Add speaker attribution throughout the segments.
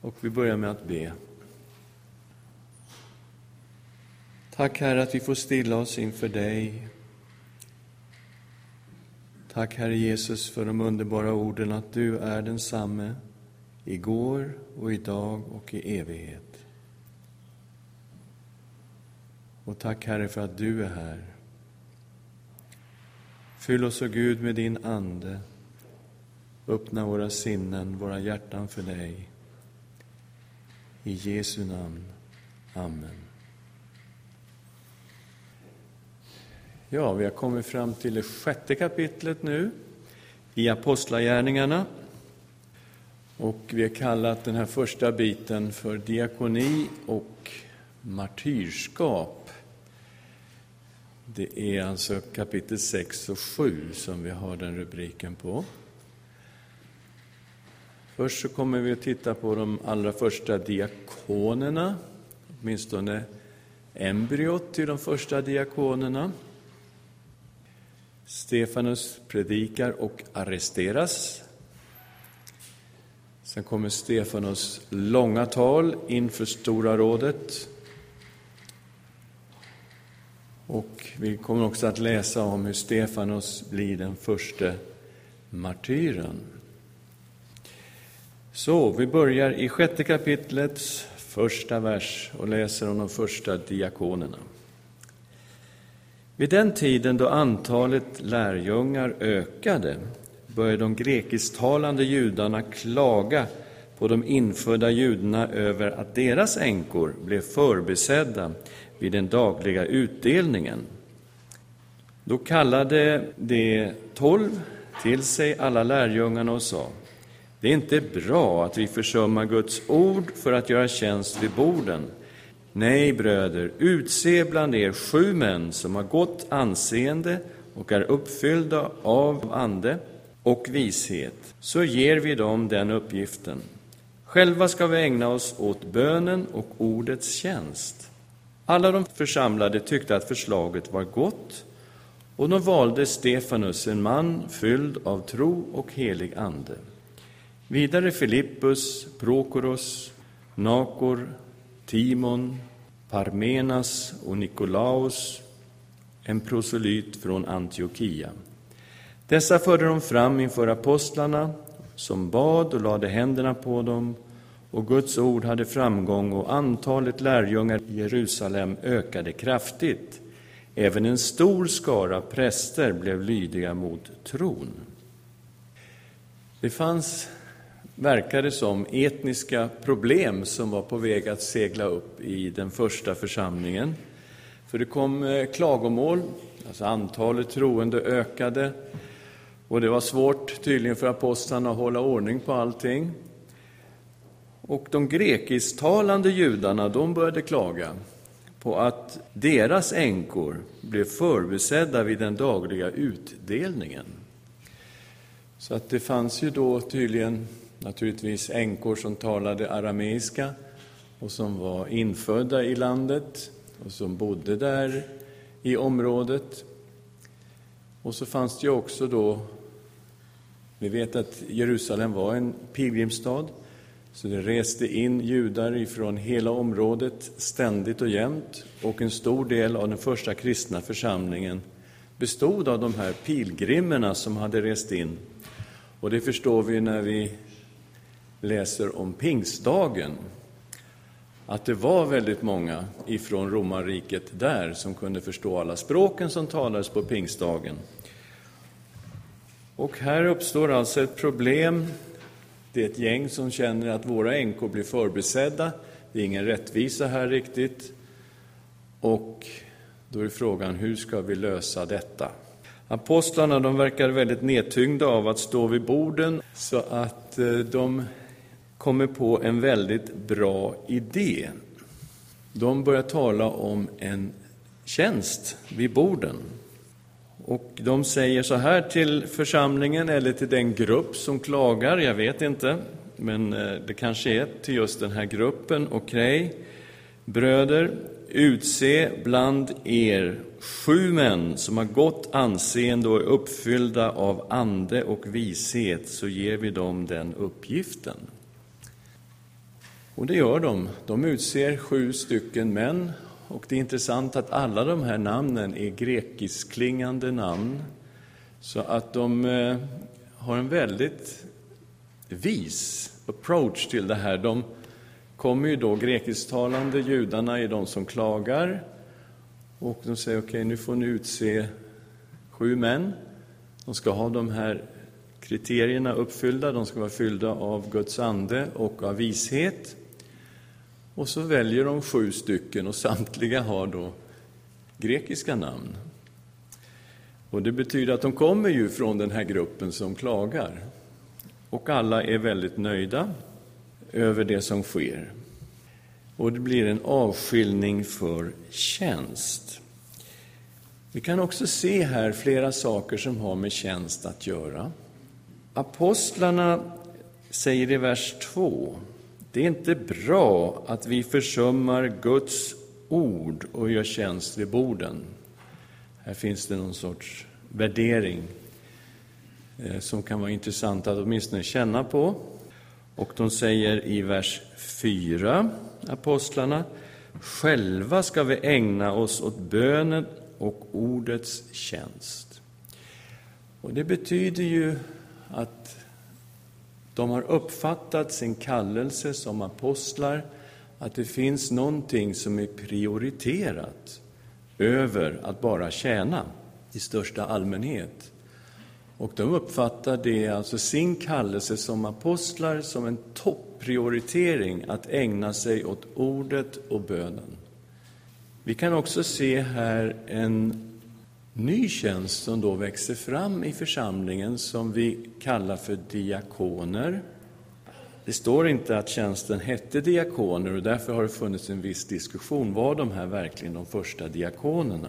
Speaker 1: Och vi börjar med att be. Tack Herre att vi får stilla oss inför dig. Tack Herre Jesus för de underbara orden att du är densamme igår och idag och i evighet. Och tack Herre för att du är här. Fyll oss, o Gud, med din Ande. Öppna våra sinnen, våra hjärtan för dig. I Jesu namn. Amen. Ja, vi har kommit fram till det sjätte kapitlet nu i Apostlagärningarna. Och vi har kallat den här första biten för diakoni och martyrskap. Det är alltså kapitel 6 och 7 som vi har den rubriken på. Först så kommer vi att titta på de allra första diakonerna, åtminstone embryot till de första diakonerna. Stefanus predikar och arresteras. Sen kommer Stefanus långa tal inför Stora rådet. Och vi kommer också att läsa om hur Stefanus blir den första martyren. Så, vi börjar i sjätte kapitlets första vers och läser om de första diakonerna. Vid den tiden då antalet lärjungar ökade började de grekisktalande judarna klaga på de infödda judarna över att deras änkor blev förbisedda vid den dagliga utdelningen. Då kallade de tolv till sig alla lärjungarna och sa det är inte bra att vi försummar Guds ord för att göra tjänst vid borden. Nej, bröder, utse bland er sju män som har gott anseende och är uppfyllda av ande och vishet, så ger vi dem den uppgiften. Själva ska vi ägna oss åt bönen och ordets tjänst. Alla de församlade tyckte att förslaget var gott, och de valde Stefanus, en man fylld av tro och helig ande. Vidare Filippus, Prokoros, Nakor, Timon, Parmenas och Nikolaus, en proselyt från Antiochia. Dessa förde de fram inför apostlarna, som bad och lade händerna på dem, och Guds ord hade framgång och antalet lärjungar i Jerusalem ökade kraftigt. Även en stor skara präster blev lydiga mot tron. Det fanns verkade som etniska problem som var på väg att segla upp i den första församlingen. För det kom eh, klagomål, alltså antalet troende ökade och det var svårt tydligen för apostlarna att hålla ordning på allting. Och de grekisktalande judarna, de började klaga på att deras änkor blev förbisedda vid den dagliga utdelningen. Så att det fanns ju då tydligen naturligtvis änkor som talade arameiska och som var infödda i landet och som bodde där i området. Och så fanns det ju också då, vi vet att Jerusalem var en pilgrimsstad, så det reste in judar ifrån hela området ständigt och jämt och en stor del av den första kristna församlingen bestod av de här pilgrimerna som hade rest in. Och det förstår vi när vi läser om pingstdagen, att det var väldigt många ifrån romarriket där som kunde förstå alla språken som talades på pingstdagen. Och här uppstår alltså ett problem. Det är ett gäng som känner att våra änkor blir förbisedda. Det är ingen rättvisa här riktigt. Och då är frågan, hur ska vi lösa detta? Apostlarna de verkar väldigt nedtyngda av att stå vid borden, så att eh, de kommer på en väldigt bra idé. De börjar tala om en tjänst vid borden. Och de säger så här till församlingen, eller till den grupp som klagar, jag vet inte, men eh, det kanske är till just den här gruppen. Okej, okay. bröder, utse bland er sju män som har gott anseende och är uppfyllda av ande och vishet, så ger vi dem den uppgiften. Och det gör de. De utser sju stycken män. Och det är intressant att alla de här namnen är grekiskklingande namn. Så att de eh, har en väldigt vis approach till det här. De kommer ju då, grekisktalande judarna är de som klagar. Och de säger, okej, okay, nu får ni utse sju män. De ska ha de här kriterierna uppfyllda. De ska vara fyllda av Guds ande och av vishet. Och så väljer de sju stycken och samtliga har då grekiska namn. Och det betyder att de kommer ju från den här gruppen som klagar. Och alla är väldigt nöjda över det som sker. Och det blir en avskiljning för tjänst. Vi kan också se här flera saker som har med tjänst att göra. Apostlarna säger i vers 2 det är inte bra att vi försummar Guds ord och gör tjänst vid borden. Här finns det någon sorts värdering eh, som kan vara intressant att åtminstone känna på. Och de säger i vers 4, apostlarna, själva ska vi ägna oss åt bönen och ordets tjänst. Och det betyder ju att de har uppfattat sin kallelse som apostlar, att det finns någonting som är prioriterat över att bara tjäna i största allmänhet. Och de uppfattar det, alltså sin kallelse som apostlar, som en topprioritering att ägna sig åt ordet och bönen. Vi kan också se här en ny tjänst som då växer fram i församlingen som vi kallar för diakoner. Det står inte att tjänsten hette diakoner och därför har det funnits en viss diskussion. Var de här verkligen de första diakonerna?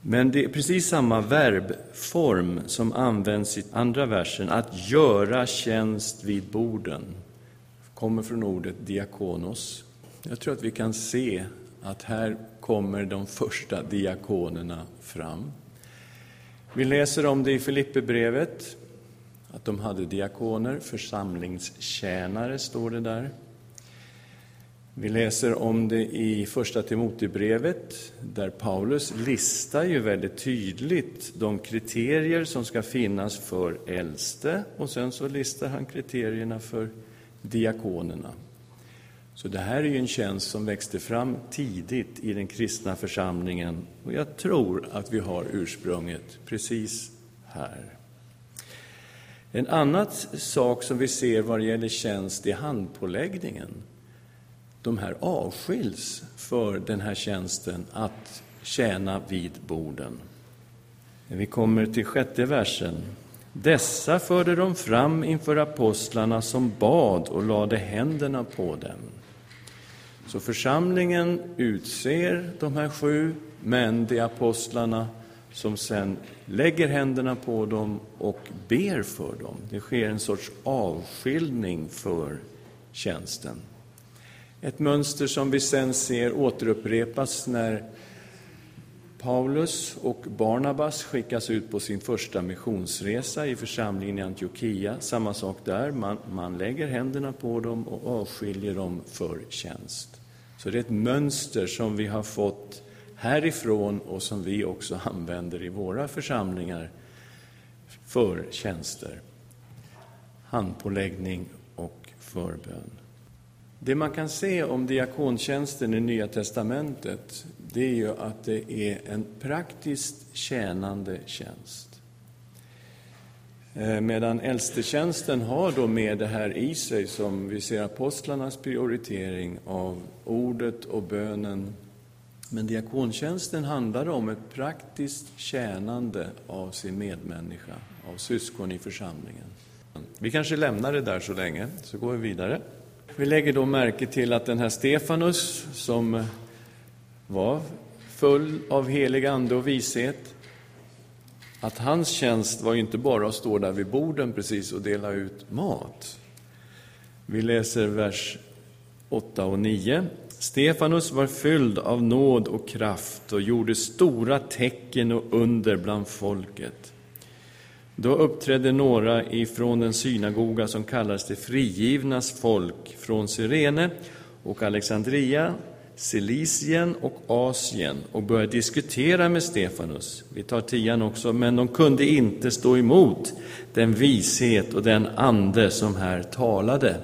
Speaker 1: Men det är precis samma verbform som används i andra versen, att göra tjänst vid borden. kommer från ordet diakonos. Jag tror att vi kan se att här kommer de första diakonerna fram. Vi läser om det i Filipperbrevet, att de hade diakoner, församlingstjänare, står det där. Vi läser om det i Första Timotebrevet, där Paulus listar ju väldigt tydligt de kriterier som ska finnas för äldste, och sen så listar han kriterierna för diakonerna. Så det här är ju en tjänst som växte fram tidigt i den kristna församlingen och jag tror att vi har ursprunget precis här. En annan sak som vi ser vad det gäller tjänst är handpåläggningen. De här avskiljs för den här tjänsten att tjäna vid borden. Vi kommer till sjätte versen. Dessa förde de fram inför apostlarna som bad och lade händerna på dem. Så församlingen utser de här sju, men det är apostlarna som sen lägger händerna på dem och ber för dem. Det sker en sorts avskiljning för tjänsten. Ett mönster som vi sen ser återupprepas när Paulus och Barnabas skickas ut på sin första missionsresa i församlingen i Antiochia. Samma sak där, man, man lägger händerna på dem och avskiljer dem för tjänst. Så det är ett mönster som vi har fått härifrån och som vi också använder i våra församlingar för tjänster. Handpåläggning och förbön. Det man kan se om diakontjänsten i Nya testamentet det är ju att det är en praktiskt tjänande tjänst. Eh, medan äldstetjänsten har då med det här i sig som vi ser apostlarnas prioritering av ordet och bönen. Men diakontjänsten handlar om ett praktiskt tjänande av sin medmänniska, av syskon i församlingen. Vi kanske lämnar det där så länge, så går vi vidare. Vi lägger då märke till att den här Stefanus, som var full av helig ande och vishet, att hans tjänst var inte bara att stå där vid borden precis och dela ut mat. Vi läser vers 8 och 9. Stefanus var fylld av nåd och kraft och gjorde stora tecken och under bland folket. Då uppträdde några ifrån den synagoga som kallades det frigivnas folk från Syrene och Alexandria, Silicien och Asien och började diskutera med Stefanus. Vi tar tian också, men de kunde inte stå emot den vishet och den ande som här talade.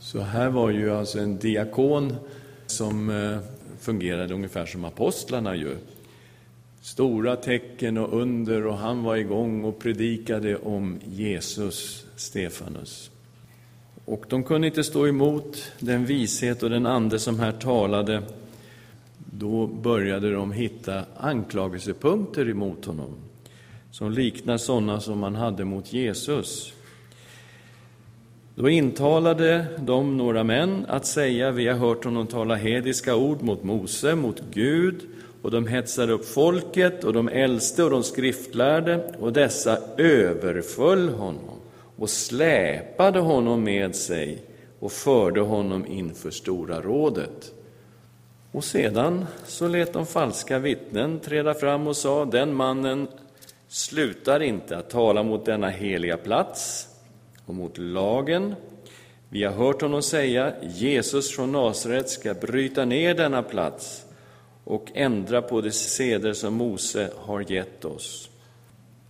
Speaker 1: Så här var ju alltså en diakon som eh, fungerade ungefär som apostlarna ju. Stora tecken och under och han var igång och predikade om Jesus, Stefanus. Och de kunde inte stå emot den vishet och den ande som här talade. Då började de hitta anklagelsepunkter emot honom som liknar sådana som man hade mot Jesus. Då intalade de några män att säga, vi har hört honom tala hediska ord mot Mose, mot Gud, och de hetsade upp folket och de äldste och de skriftlärde, och dessa överföll honom och släpade honom med sig och förde honom inför Stora rådet. Och sedan så lät de falska vittnen träda fram och sa, den mannen slutar inte att tala mot denna heliga plats och mot lagen. Vi har hört honom säga, Jesus från Nasaret ska bryta ner denna plats och ändra på de seder som Mose har gett oss.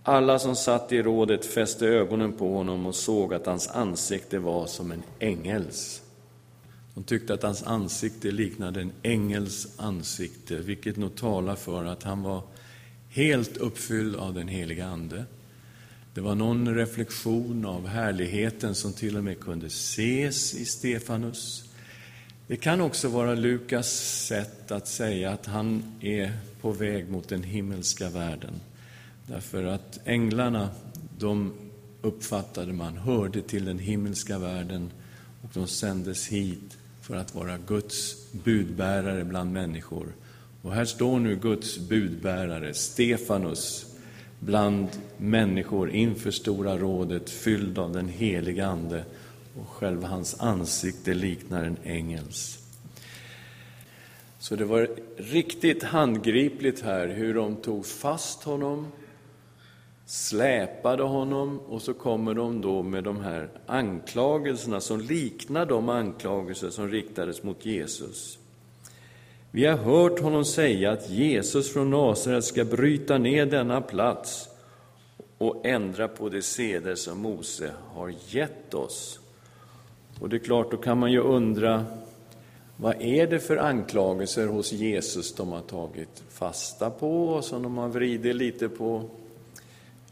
Speaker 1: Alla som satt i rådet fäste ögonen på honom och såg att hans ansikte var som en ängels. De tyckte att hans ansikte liknade en ängels ansikte, vilket nog talar för att han var helt uppfylld av den heliga Ande. Det var någon reflektion av härligheten som till och med kunde ses i Stefanus. Det kan också vara Lukas sätt att säga att han är på väg mot den himmelska världen. Därför att änglarna, de uppfattade man, hörde till den himmelska världen och de sändes hit för att vara Guds budbärare bland människor. Och här står nu Guds budbärare, Stefanus, bland människor inför Stora rådet, fylld av den heliga Ande, och själva hans ansikte liknar en ängels. Så det var riktigt handgripligt här hur de tog fast honom, släpade honom och så kommer de då med de här anklagelserna som liknar de anklagelser som riktades mot Jesus. Vi har hört honom säga att Jesus från Nasaret ska bryta ner denna plats och ändra på de seder som Mose har gett oss. Och det är klart, då kan man ju undra, vad är det för anklagelser hos Jesus de har tagit fasta på och som de har vridit lite på?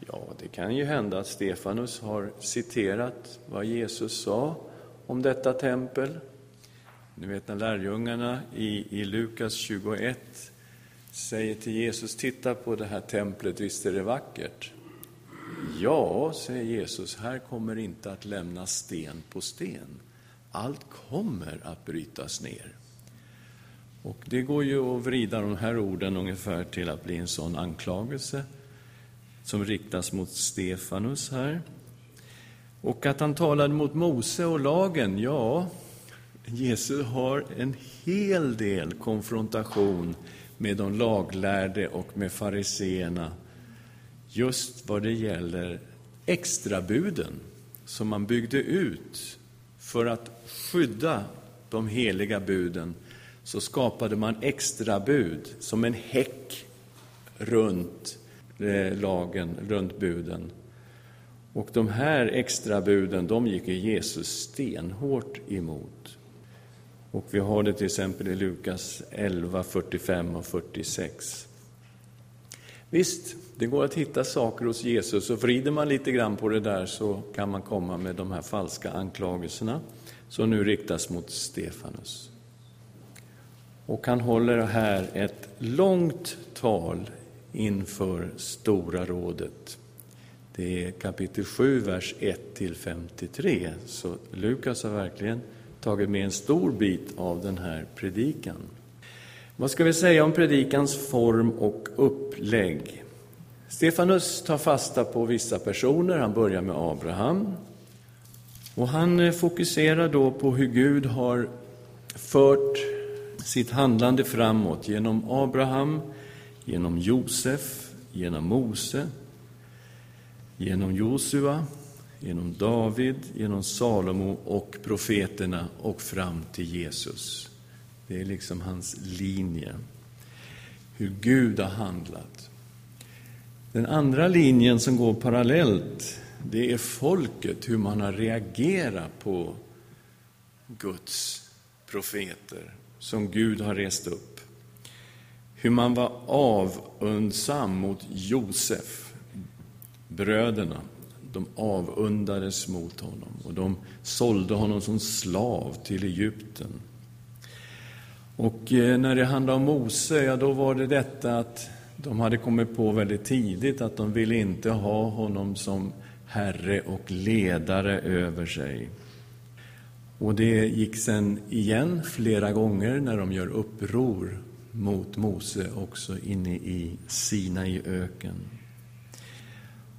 Speaker 1: Ja, det kan ju hända att Stefanus har citerat vad Jesus sa om detta tempel. Ni vet när lärjungarna i, i Lukas 21 säger till Jesus, titta på det här templet, visst är det vackert? Ja, säger Jesus, här kommer inte att lämnas sten på sten. Allt kommer att brytas ner. Och det går ju att vrida de här orden ungefär till att bli en sån anklagelse som riktas mot Stefanus här. Och att han talade mot Mose och lagen, ja, Jesus har en hel del konfrontation med de laglärde och med fariseerna just vad det gäller extrabuden som man byggde ut för att skydda de heliga buden så skapade man extrabud som en häck runt Eh, lagen, runt buden. Och de här extrabuden, de gick Jesus stenhårt emot. Och vi har det till exempel i Lukas 11, 45 och 46. Visst, det går att hitta saker hos Jesus och vrider man lite grann på det där så kan man komma med de här falska anklagelserna som nu riktas mot Stefanus. Och han håller här ett långt tal inför Stora rådet. Det är kapitel 7, vers 1-53. Så Lukas har verkligen tagit med en stor bit av den här predikan. Vad ska vi säga om predikans form och upplägg? Stefanus tar fasta på vissa personer. Han börjar med Abraham. Och han eh, fokuserar då på hur Gud har fört sitt handlande framåt genom Abraham, genom Josef, genom Mose. genom Josua, genom David, genom Salomo och profeterna och fram till Jesus. Det är liksom hans linje. Hur Gud har handlat. Den andra linjen som går parallellt, det är folket, hur man har reagerat på Guds profeter som Gud har rest upp. Hur man var avundsam mot Josef, bröderna. De avundades mot honom och de sålde honom som slav till Egypten. Och eh, när det handlade om Mose, ja, då var det detta att de hade kommit på väldigt tidigt att de ville inte ha honom som herre och ledare över sig. Och det gick sen igen flera gånger när de gör uppror mot Mose också inne i Sinai öken.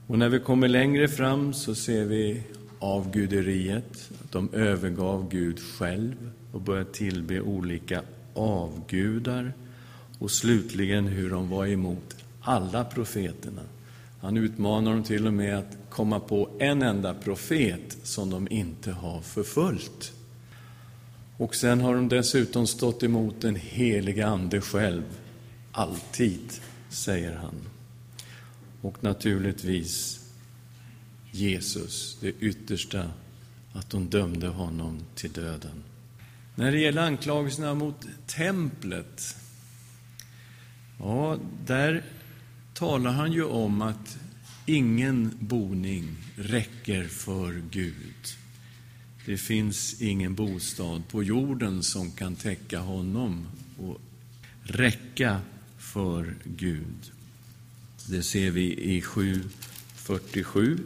Speaker 1: Och när vi kommer längre fram så ser vi avguderiet, att de övergav Gud själv och började tillbe olika avgudar och slutligen hur de var emot alla profeterna. Han utmanar dem till och med att komma på en enda profet som de inte har förföljt. Och sen har de dessutom stått emot den heliga Ande själv, alltid, säger han. Och naturligtvis Jesus, det yttersta, att de dömde honom till döden. När det gäller anklagelserna mot templet, ja, där talar han ju om att ingen boning räcker för Gud. Det finns ingen bostad på jorden som kan täcka honom och räcka för Gud. Det ser vi i 7.47.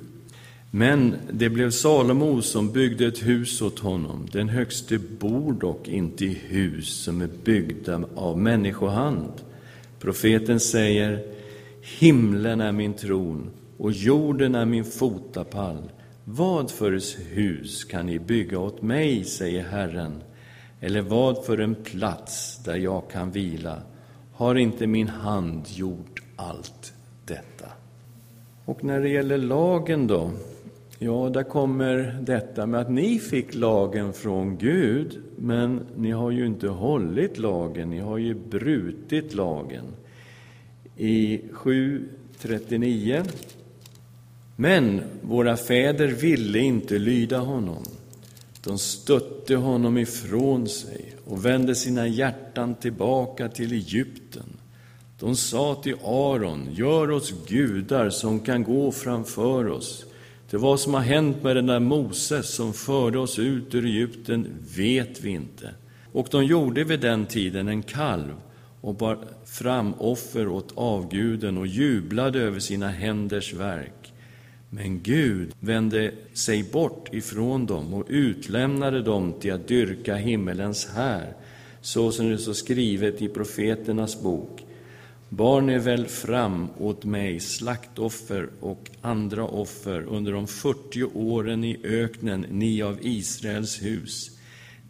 Speaker 1: Men det blev Salomo som byggde ett hus åt honom. Den högste bor dock inte i hus som är byggda av människohand. Profeten säger, himlen är min tron och jorden är min fotapall. Vad för hus kan ni bygga åt mig, säger Herren, eller vad för en plats där jag kan vila? Har inte min hand gjort allt detta? Och när det gäller lagen då, ja, där kommer detta med att ni fick lagen från Gud, men ni har ju inte hållit lagen, ni har ju brutit lagen. I 7.39 men våra fäder ville inte lyda honom. De stötte honom ifrån sig och vände sina hjärtan tillbaka till Egypten. De sa till Aron, gör oss gudar som kan gå framför oss. Det vad som har hänt med den där Moses som förde oss ut ur Egypten vet vi inte. Och de gjorde vid den tiden en kalv och bar fram offer åt avguden och jublade över sina händers verk. Men Gud vände sig bort ifrån dem och utlämnade dem till att dyrka himmelens här, så som det står skrivet i profeternas bok. Bar ni väl fram åt mig slaktoffer och andra offer under de fyrtio åren i öknen, ni av Israels hus?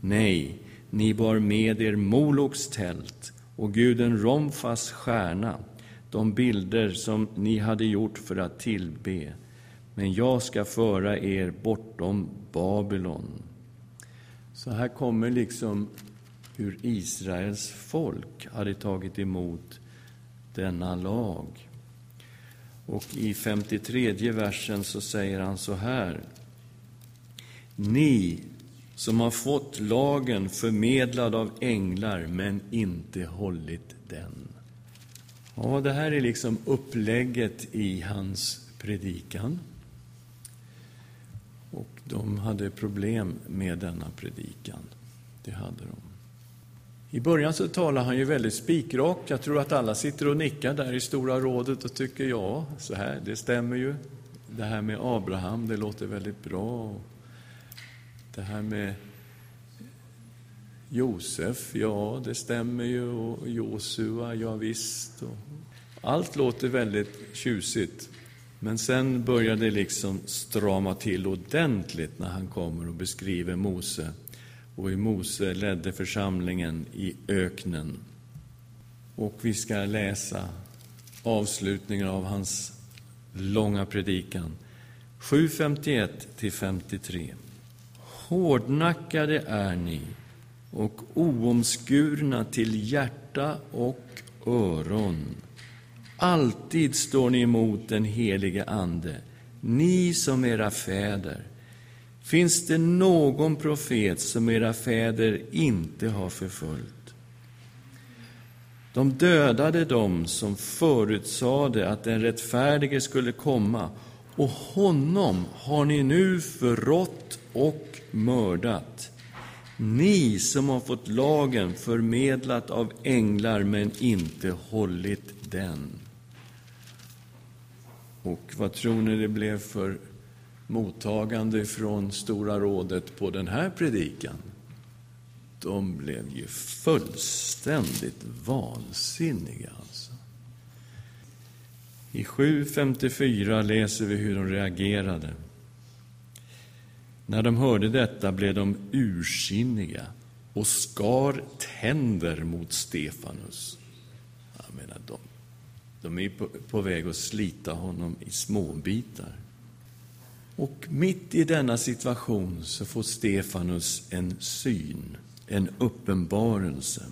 Speaker 1: Nej, ni bar med er Moloks tält och guden Romfas stjärna, de bilder som ni hade gjort för att tillbe men jag ska föra er bortom Babylon. Så här kommer liksom hur Israels folk hade tagit emot denna lag. Och i 53 versen så säger han så här. Ni som har fått lagen förmedlad av änglar men inte hållit den. Ja, det här är liksom upplägget i hans predikan. De hade problem med denna predikan. Det hade de. I början så talar han ju väldigt spikrakt. Jag tror att alla sitter och nickar där i Stora rådet och tycker ja, så här, det stämmer ju. Det här med Abraham, det låter väldigt bra. Det här med Josef, ja, det stämmer ju. Och Josua, ja visst. Allt låter väldigt tjusigt. Men sen börjar det liksom strama till ordentligt när han kommer och beskriver Mose. Och hur Mose ledde församlingen i öknen. Och vi ska läsa avslutningen av hans långa predikan. 7.51 till 53. Hårdnackade är ni och oomskurna till hjärta och öron. Alltid står ni emot den helige Ande, ni som era fäder. Finns det någon profet som era fäder inte har förföljt? De dödade dem som förutsade att den rättfärdige skulle komma, och honom har ni nu förrått och mördat. Ni som har fått lagen förmedlat av änglar men inte hållit den. Och vad tror ni det blev för mottagande från Stora rådet på den här predikan? De blev ju fullständigt vansinniga. Alltså. I 7.54 läser vi hur de reagerade. När de hörde detta blev de ursinniga och skar tänder mot Stefanus. Jag menar, de, de är på, på väg att slita honom i småbitar. Och mitt i denna situation så får Stefanus en syn, en uppenbarelse.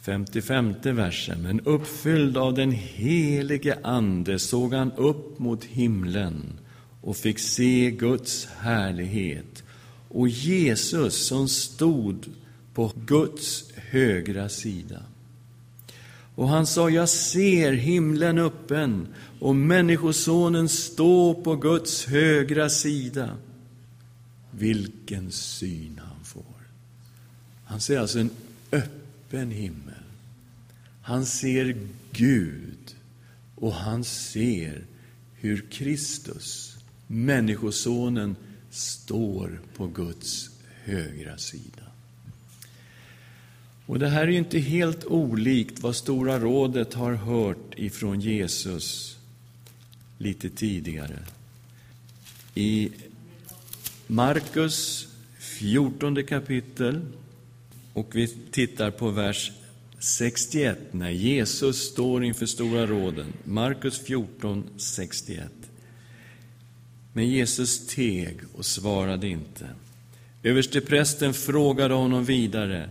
Speaker 1: 55 versen. Men uppfylld av den helige Ande såg han upp mot himlen och fick se Guds härlighet och Jesus som stod på Guds högra sida. Och han sa, jag ser himlen öppen och Människosonen stå på Guds högra sida. Vilken syn han får! Han ser alltså en öppen himmel. Han ser Gud och han ser hur Kristus Människosonen står på Guds högra sida. Och Det här är ju inte helt olikt vad Stora rådet har hört ifrån Jesus lite tidigare. I Markus 14 kapitel, och vi tittar på vers 61, när Jesus står inför Stora råden. Markus 14, 61. Men Jesus teg och svarade inte. Översteprästen frågade honom vidare.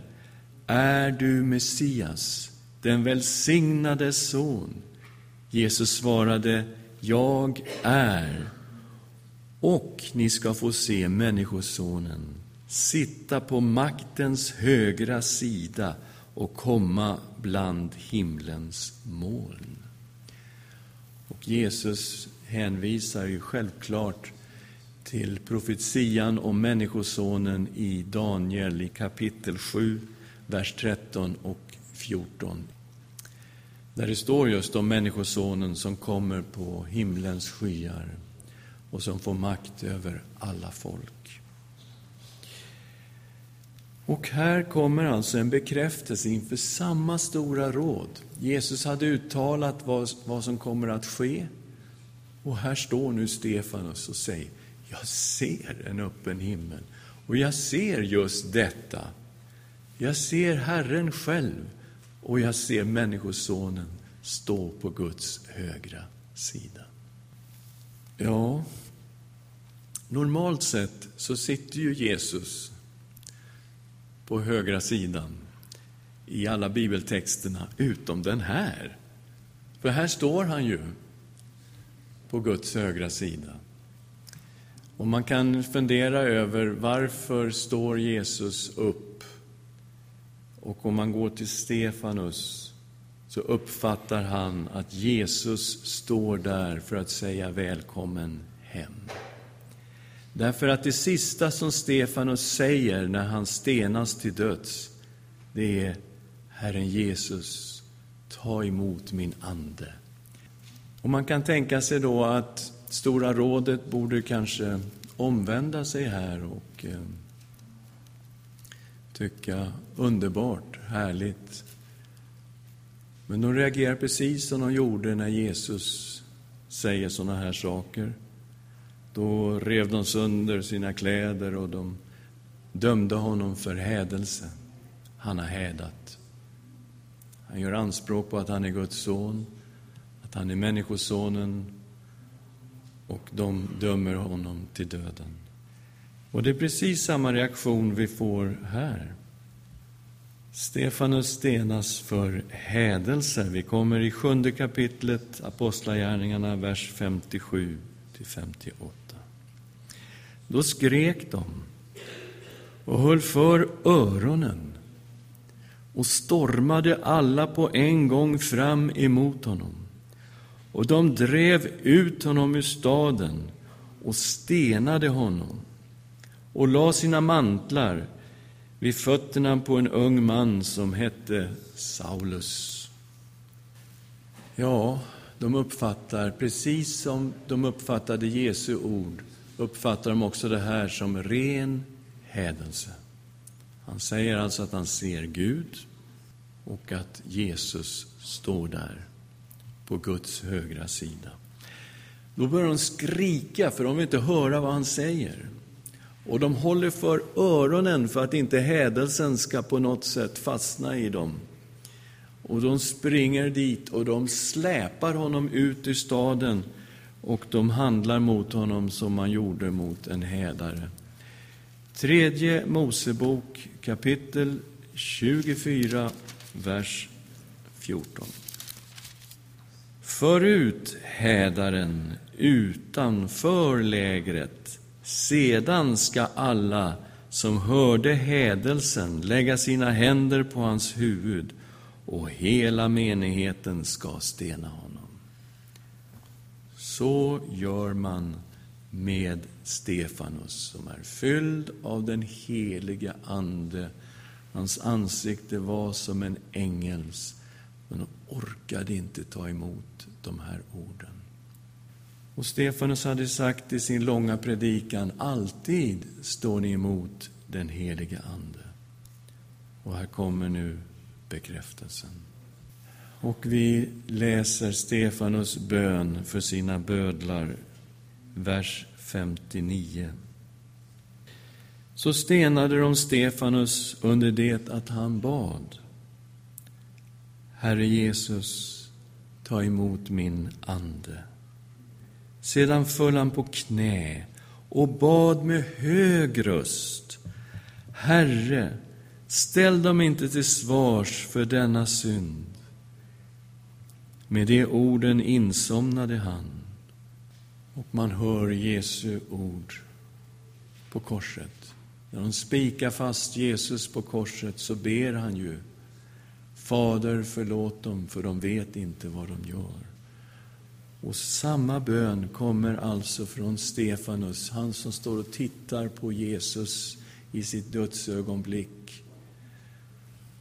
Speaker 1: Är du Messias, den välsignade son? Jesus svarade, jag är. Och ni ska få se Människosonen sitta på maktens högra sida och komma bland himlens moln. Och Jesus hänvisar ju självklart till profetian om Människosonen i Daniel i kapitel 7, vers 13 och 14. Där det står just om Människosonen som kommer på himlens skyar och som får makt över alla folk. Och här kommer alltså en bekräftelse inför samma stora råd. Jesus hade uttalat vad, vad som kommer att ske och här står nu Stefanus och säger, jag ser en öppen himmel. Och jag ser just detta. Jag ser Herren själv och jag ser Människosonen stå på Guds högra sida. Ja, normalt sett så sitter ju Jesus på högra sidan i alla bibeltexterna, utom den här. För här står han ju på Guds högra sida. Och man kan fundera över varför står Jesus upp? Och om man går till Stefanus så uppfattar han att Jesus står där för att säga välkommen hem. Därför att det sista som Stefanus säger när han stenas till döds, det är Herren Jesus, ta emot min ande. Och man kan tänka sig då att Stora rådet borde kanske omvända sig här och eh, tycka underbart, härligt. Men de reagerar precis som de gjorde när Jesus säger sådana här saker. Då rev de sönder sina kläder och de dömde honom för hädelse. Han har hädat. Han gör anspråk på att han är Guds son att han är Människosonen. och de dömer honom till döden. Och det är precis samma reaktion vi får här. Stefanus stenas för hädelse. Vi kommer i sjunde kapitlet, Apostlagärningarna, vers 57 till 58. Då skrek de och höll för öronen och stormade alla på en gång fram emot honom. Och de drev ut honom ur staden och stenade honom och la sina mantlar vid fötterna på en ung man som hette Saulus. Ja, de uppfattar, precis som de uppfattade Jesu ord, uppfattar de också det här som ren hädelse. Han säger alltså att han ser Gud och att Jesus står där på Guds högra sida. Då börjar de skrika, för de vill inte höra vad han säger. Och de håller för öronen för att inte hädelsen ska på något sätt fastna i dem. Och de springer dit och de släpar honom ut ur staden och de handlar mot honom som man gjorde mot en hädare. Tredje Mosebok kapitel 24, vers 14. Förut hädaren utanför lägret sedan ska alla som hörde hädelsen lägga sina händer på hans huvud och hela menigheten ska stena honom. Så gör man med Stefanus, som är fylld av den helige Ande. Hans ansikte var som en ängels, men orkade inte ta emot de här orden. Och Stefanus hade sagt i sin långa predikan, alltid står ni emot den helige Ande. Och här kommer nu bekräftelsen. Och vi läser Stefanus bön för sina bödlar, vers 59. Så stenade de Stefanus under det att han bad. Herre Jesus, ta emot min ande. Sedan föll han på knä och bad med hög röst. Herre, ställ dem inte till svars för denna synd. Med de orden insomnade han, och man hör Jesu ord på korset. När de spikar fast Jesus på korset så ber han ju Fader, förlåt dem, för de vet inte vad de gör. Och samma bön kommer alltså från Stefanus, han som står och tittar på Jesus i sitt dödsögonblick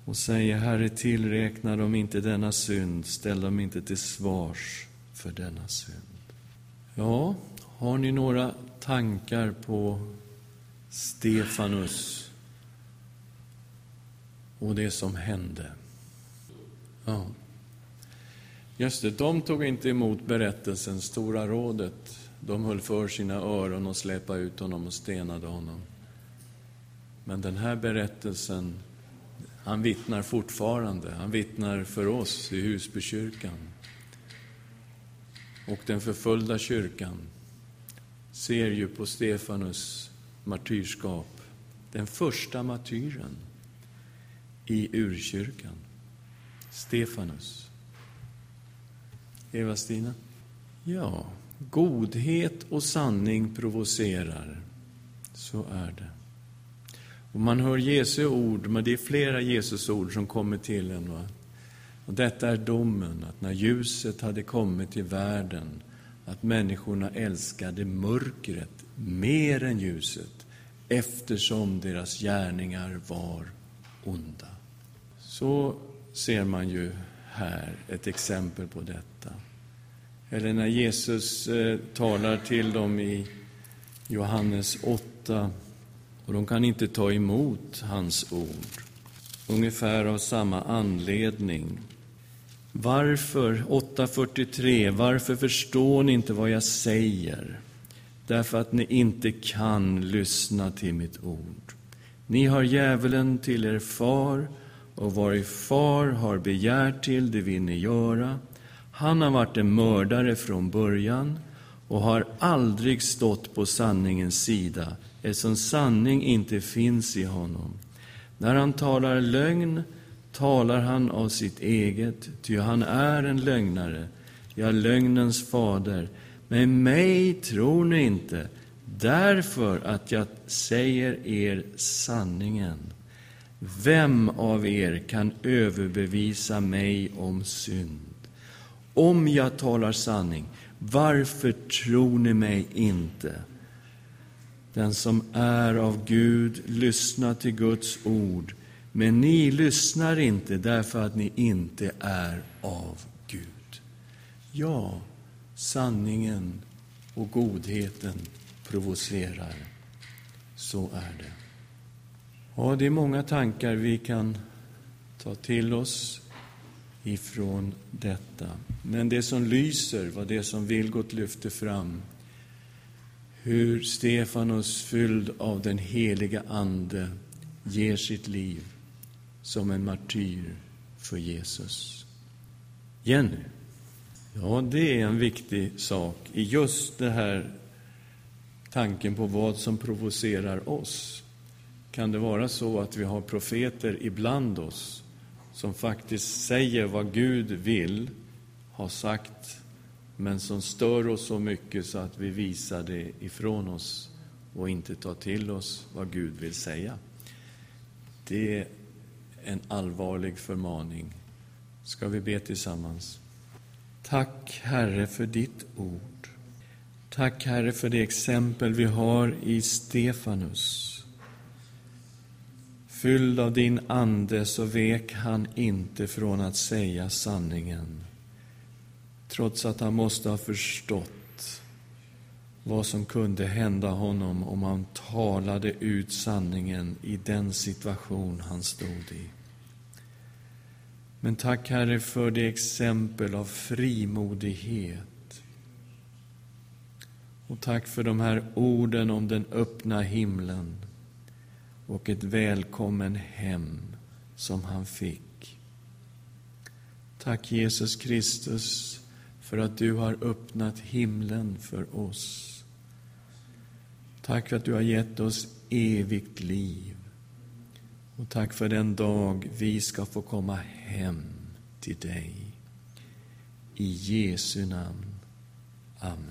Speaker 1: och säger, Herre, tillräkna dem inte denna synd, ställ dem inte till svars för denna synd. Ja, har ni några tankar på Stefanus och det som hände? Ja. Just det, de tog inte emot berättelsen, Stora rådet. De höll för sina öron och släpade ut honom och stenade honom. Men den här berättelsen, han vittnar fortfarande. Han vittnar för oss i Husbykyrkan. Och den förföljda kyrkan ser ju på Stefanus martyrskap, den första martyren i urkyrkan. Stefanus. Eva-Stina? Ja, godhet och sanning provocerar. Så är det. Och man hör Jesu ord, men det är flera Jesus ord som kommer till en. Va? Och detta är domen, att när ljuset hade kommit till världen, att människorna älskade mörkret mer än ljuset, eftersom deras gärningar var onda. Så ser man ju här ett exempel på detta. Eller när Jesus eh, talar till dem i Johannes 8 och de kan inte ta emot hans ord. Ungefär av samma anledning. Varför, 8.43, varför förstår ni inte vad jag säger? Därför att ni inte kan lyssna till mitt ord. Ni har djävulen till er far och vad er far har begärt till, det vill ni göra. Han har varit en mördare från början och har aldrig stått på sanningens sida, eftersom sanning inte finns i honom. När han talar lögn talar han av sitt eget, ty han är en lögnare, ja, lögnens fader. Men mig tror ni inte, därför att jag säger er sanningen. Vem av er kan överbevisa mig om synd? Om jag talar sanning, varför tror ni mig inte? Den som är av Gud lyssnar till Guds ord, men ni lyssnar inte därför att ni inte är av Gud. Ja, sanningen och godheten provocerar. Så är det. Ja, det är många tankar vi kan ta till oss ifrån detta. Men det som lyser var det som Vilgot lyfte fram. Hur Stefanus, fylld av den heliga Ande, ger sitt liv som en martyr för Jesus. Jenny, ja, det är en viktig sak i just det här tanken på vad som provocerar oss. Kan det vara så att vi har profeter ibland oss som faktiskt säger vad Gud vill ha sagt, men som stör oss så mycket så att vi visar det ifrån oss och inte tar till oss vad Gud vill säga? Det är en allvarlig förmaning. Ska vi be tillsammans? Tack, Herre, för ditt ord. Tack, Herre, för det exempel vi har i Stefanus. Fylld av din Ande så vek han inte från att säga sanningen, trots att han måste ha förstått vad som kunde hända honom om han talade ut sanningen i den situation han stod i. Men tack, Herre, för det exempel av frimodighet. Och tack för de här orden om den öppna himlen och ett välkommen hem som han fick. Tack Jesus Kristus för att du har öppnat himlen för oss. Tack för att du har gett oss evigt liv. Och tack för den dag vi ska få komma hem till dig. I Jesu namn. Amen.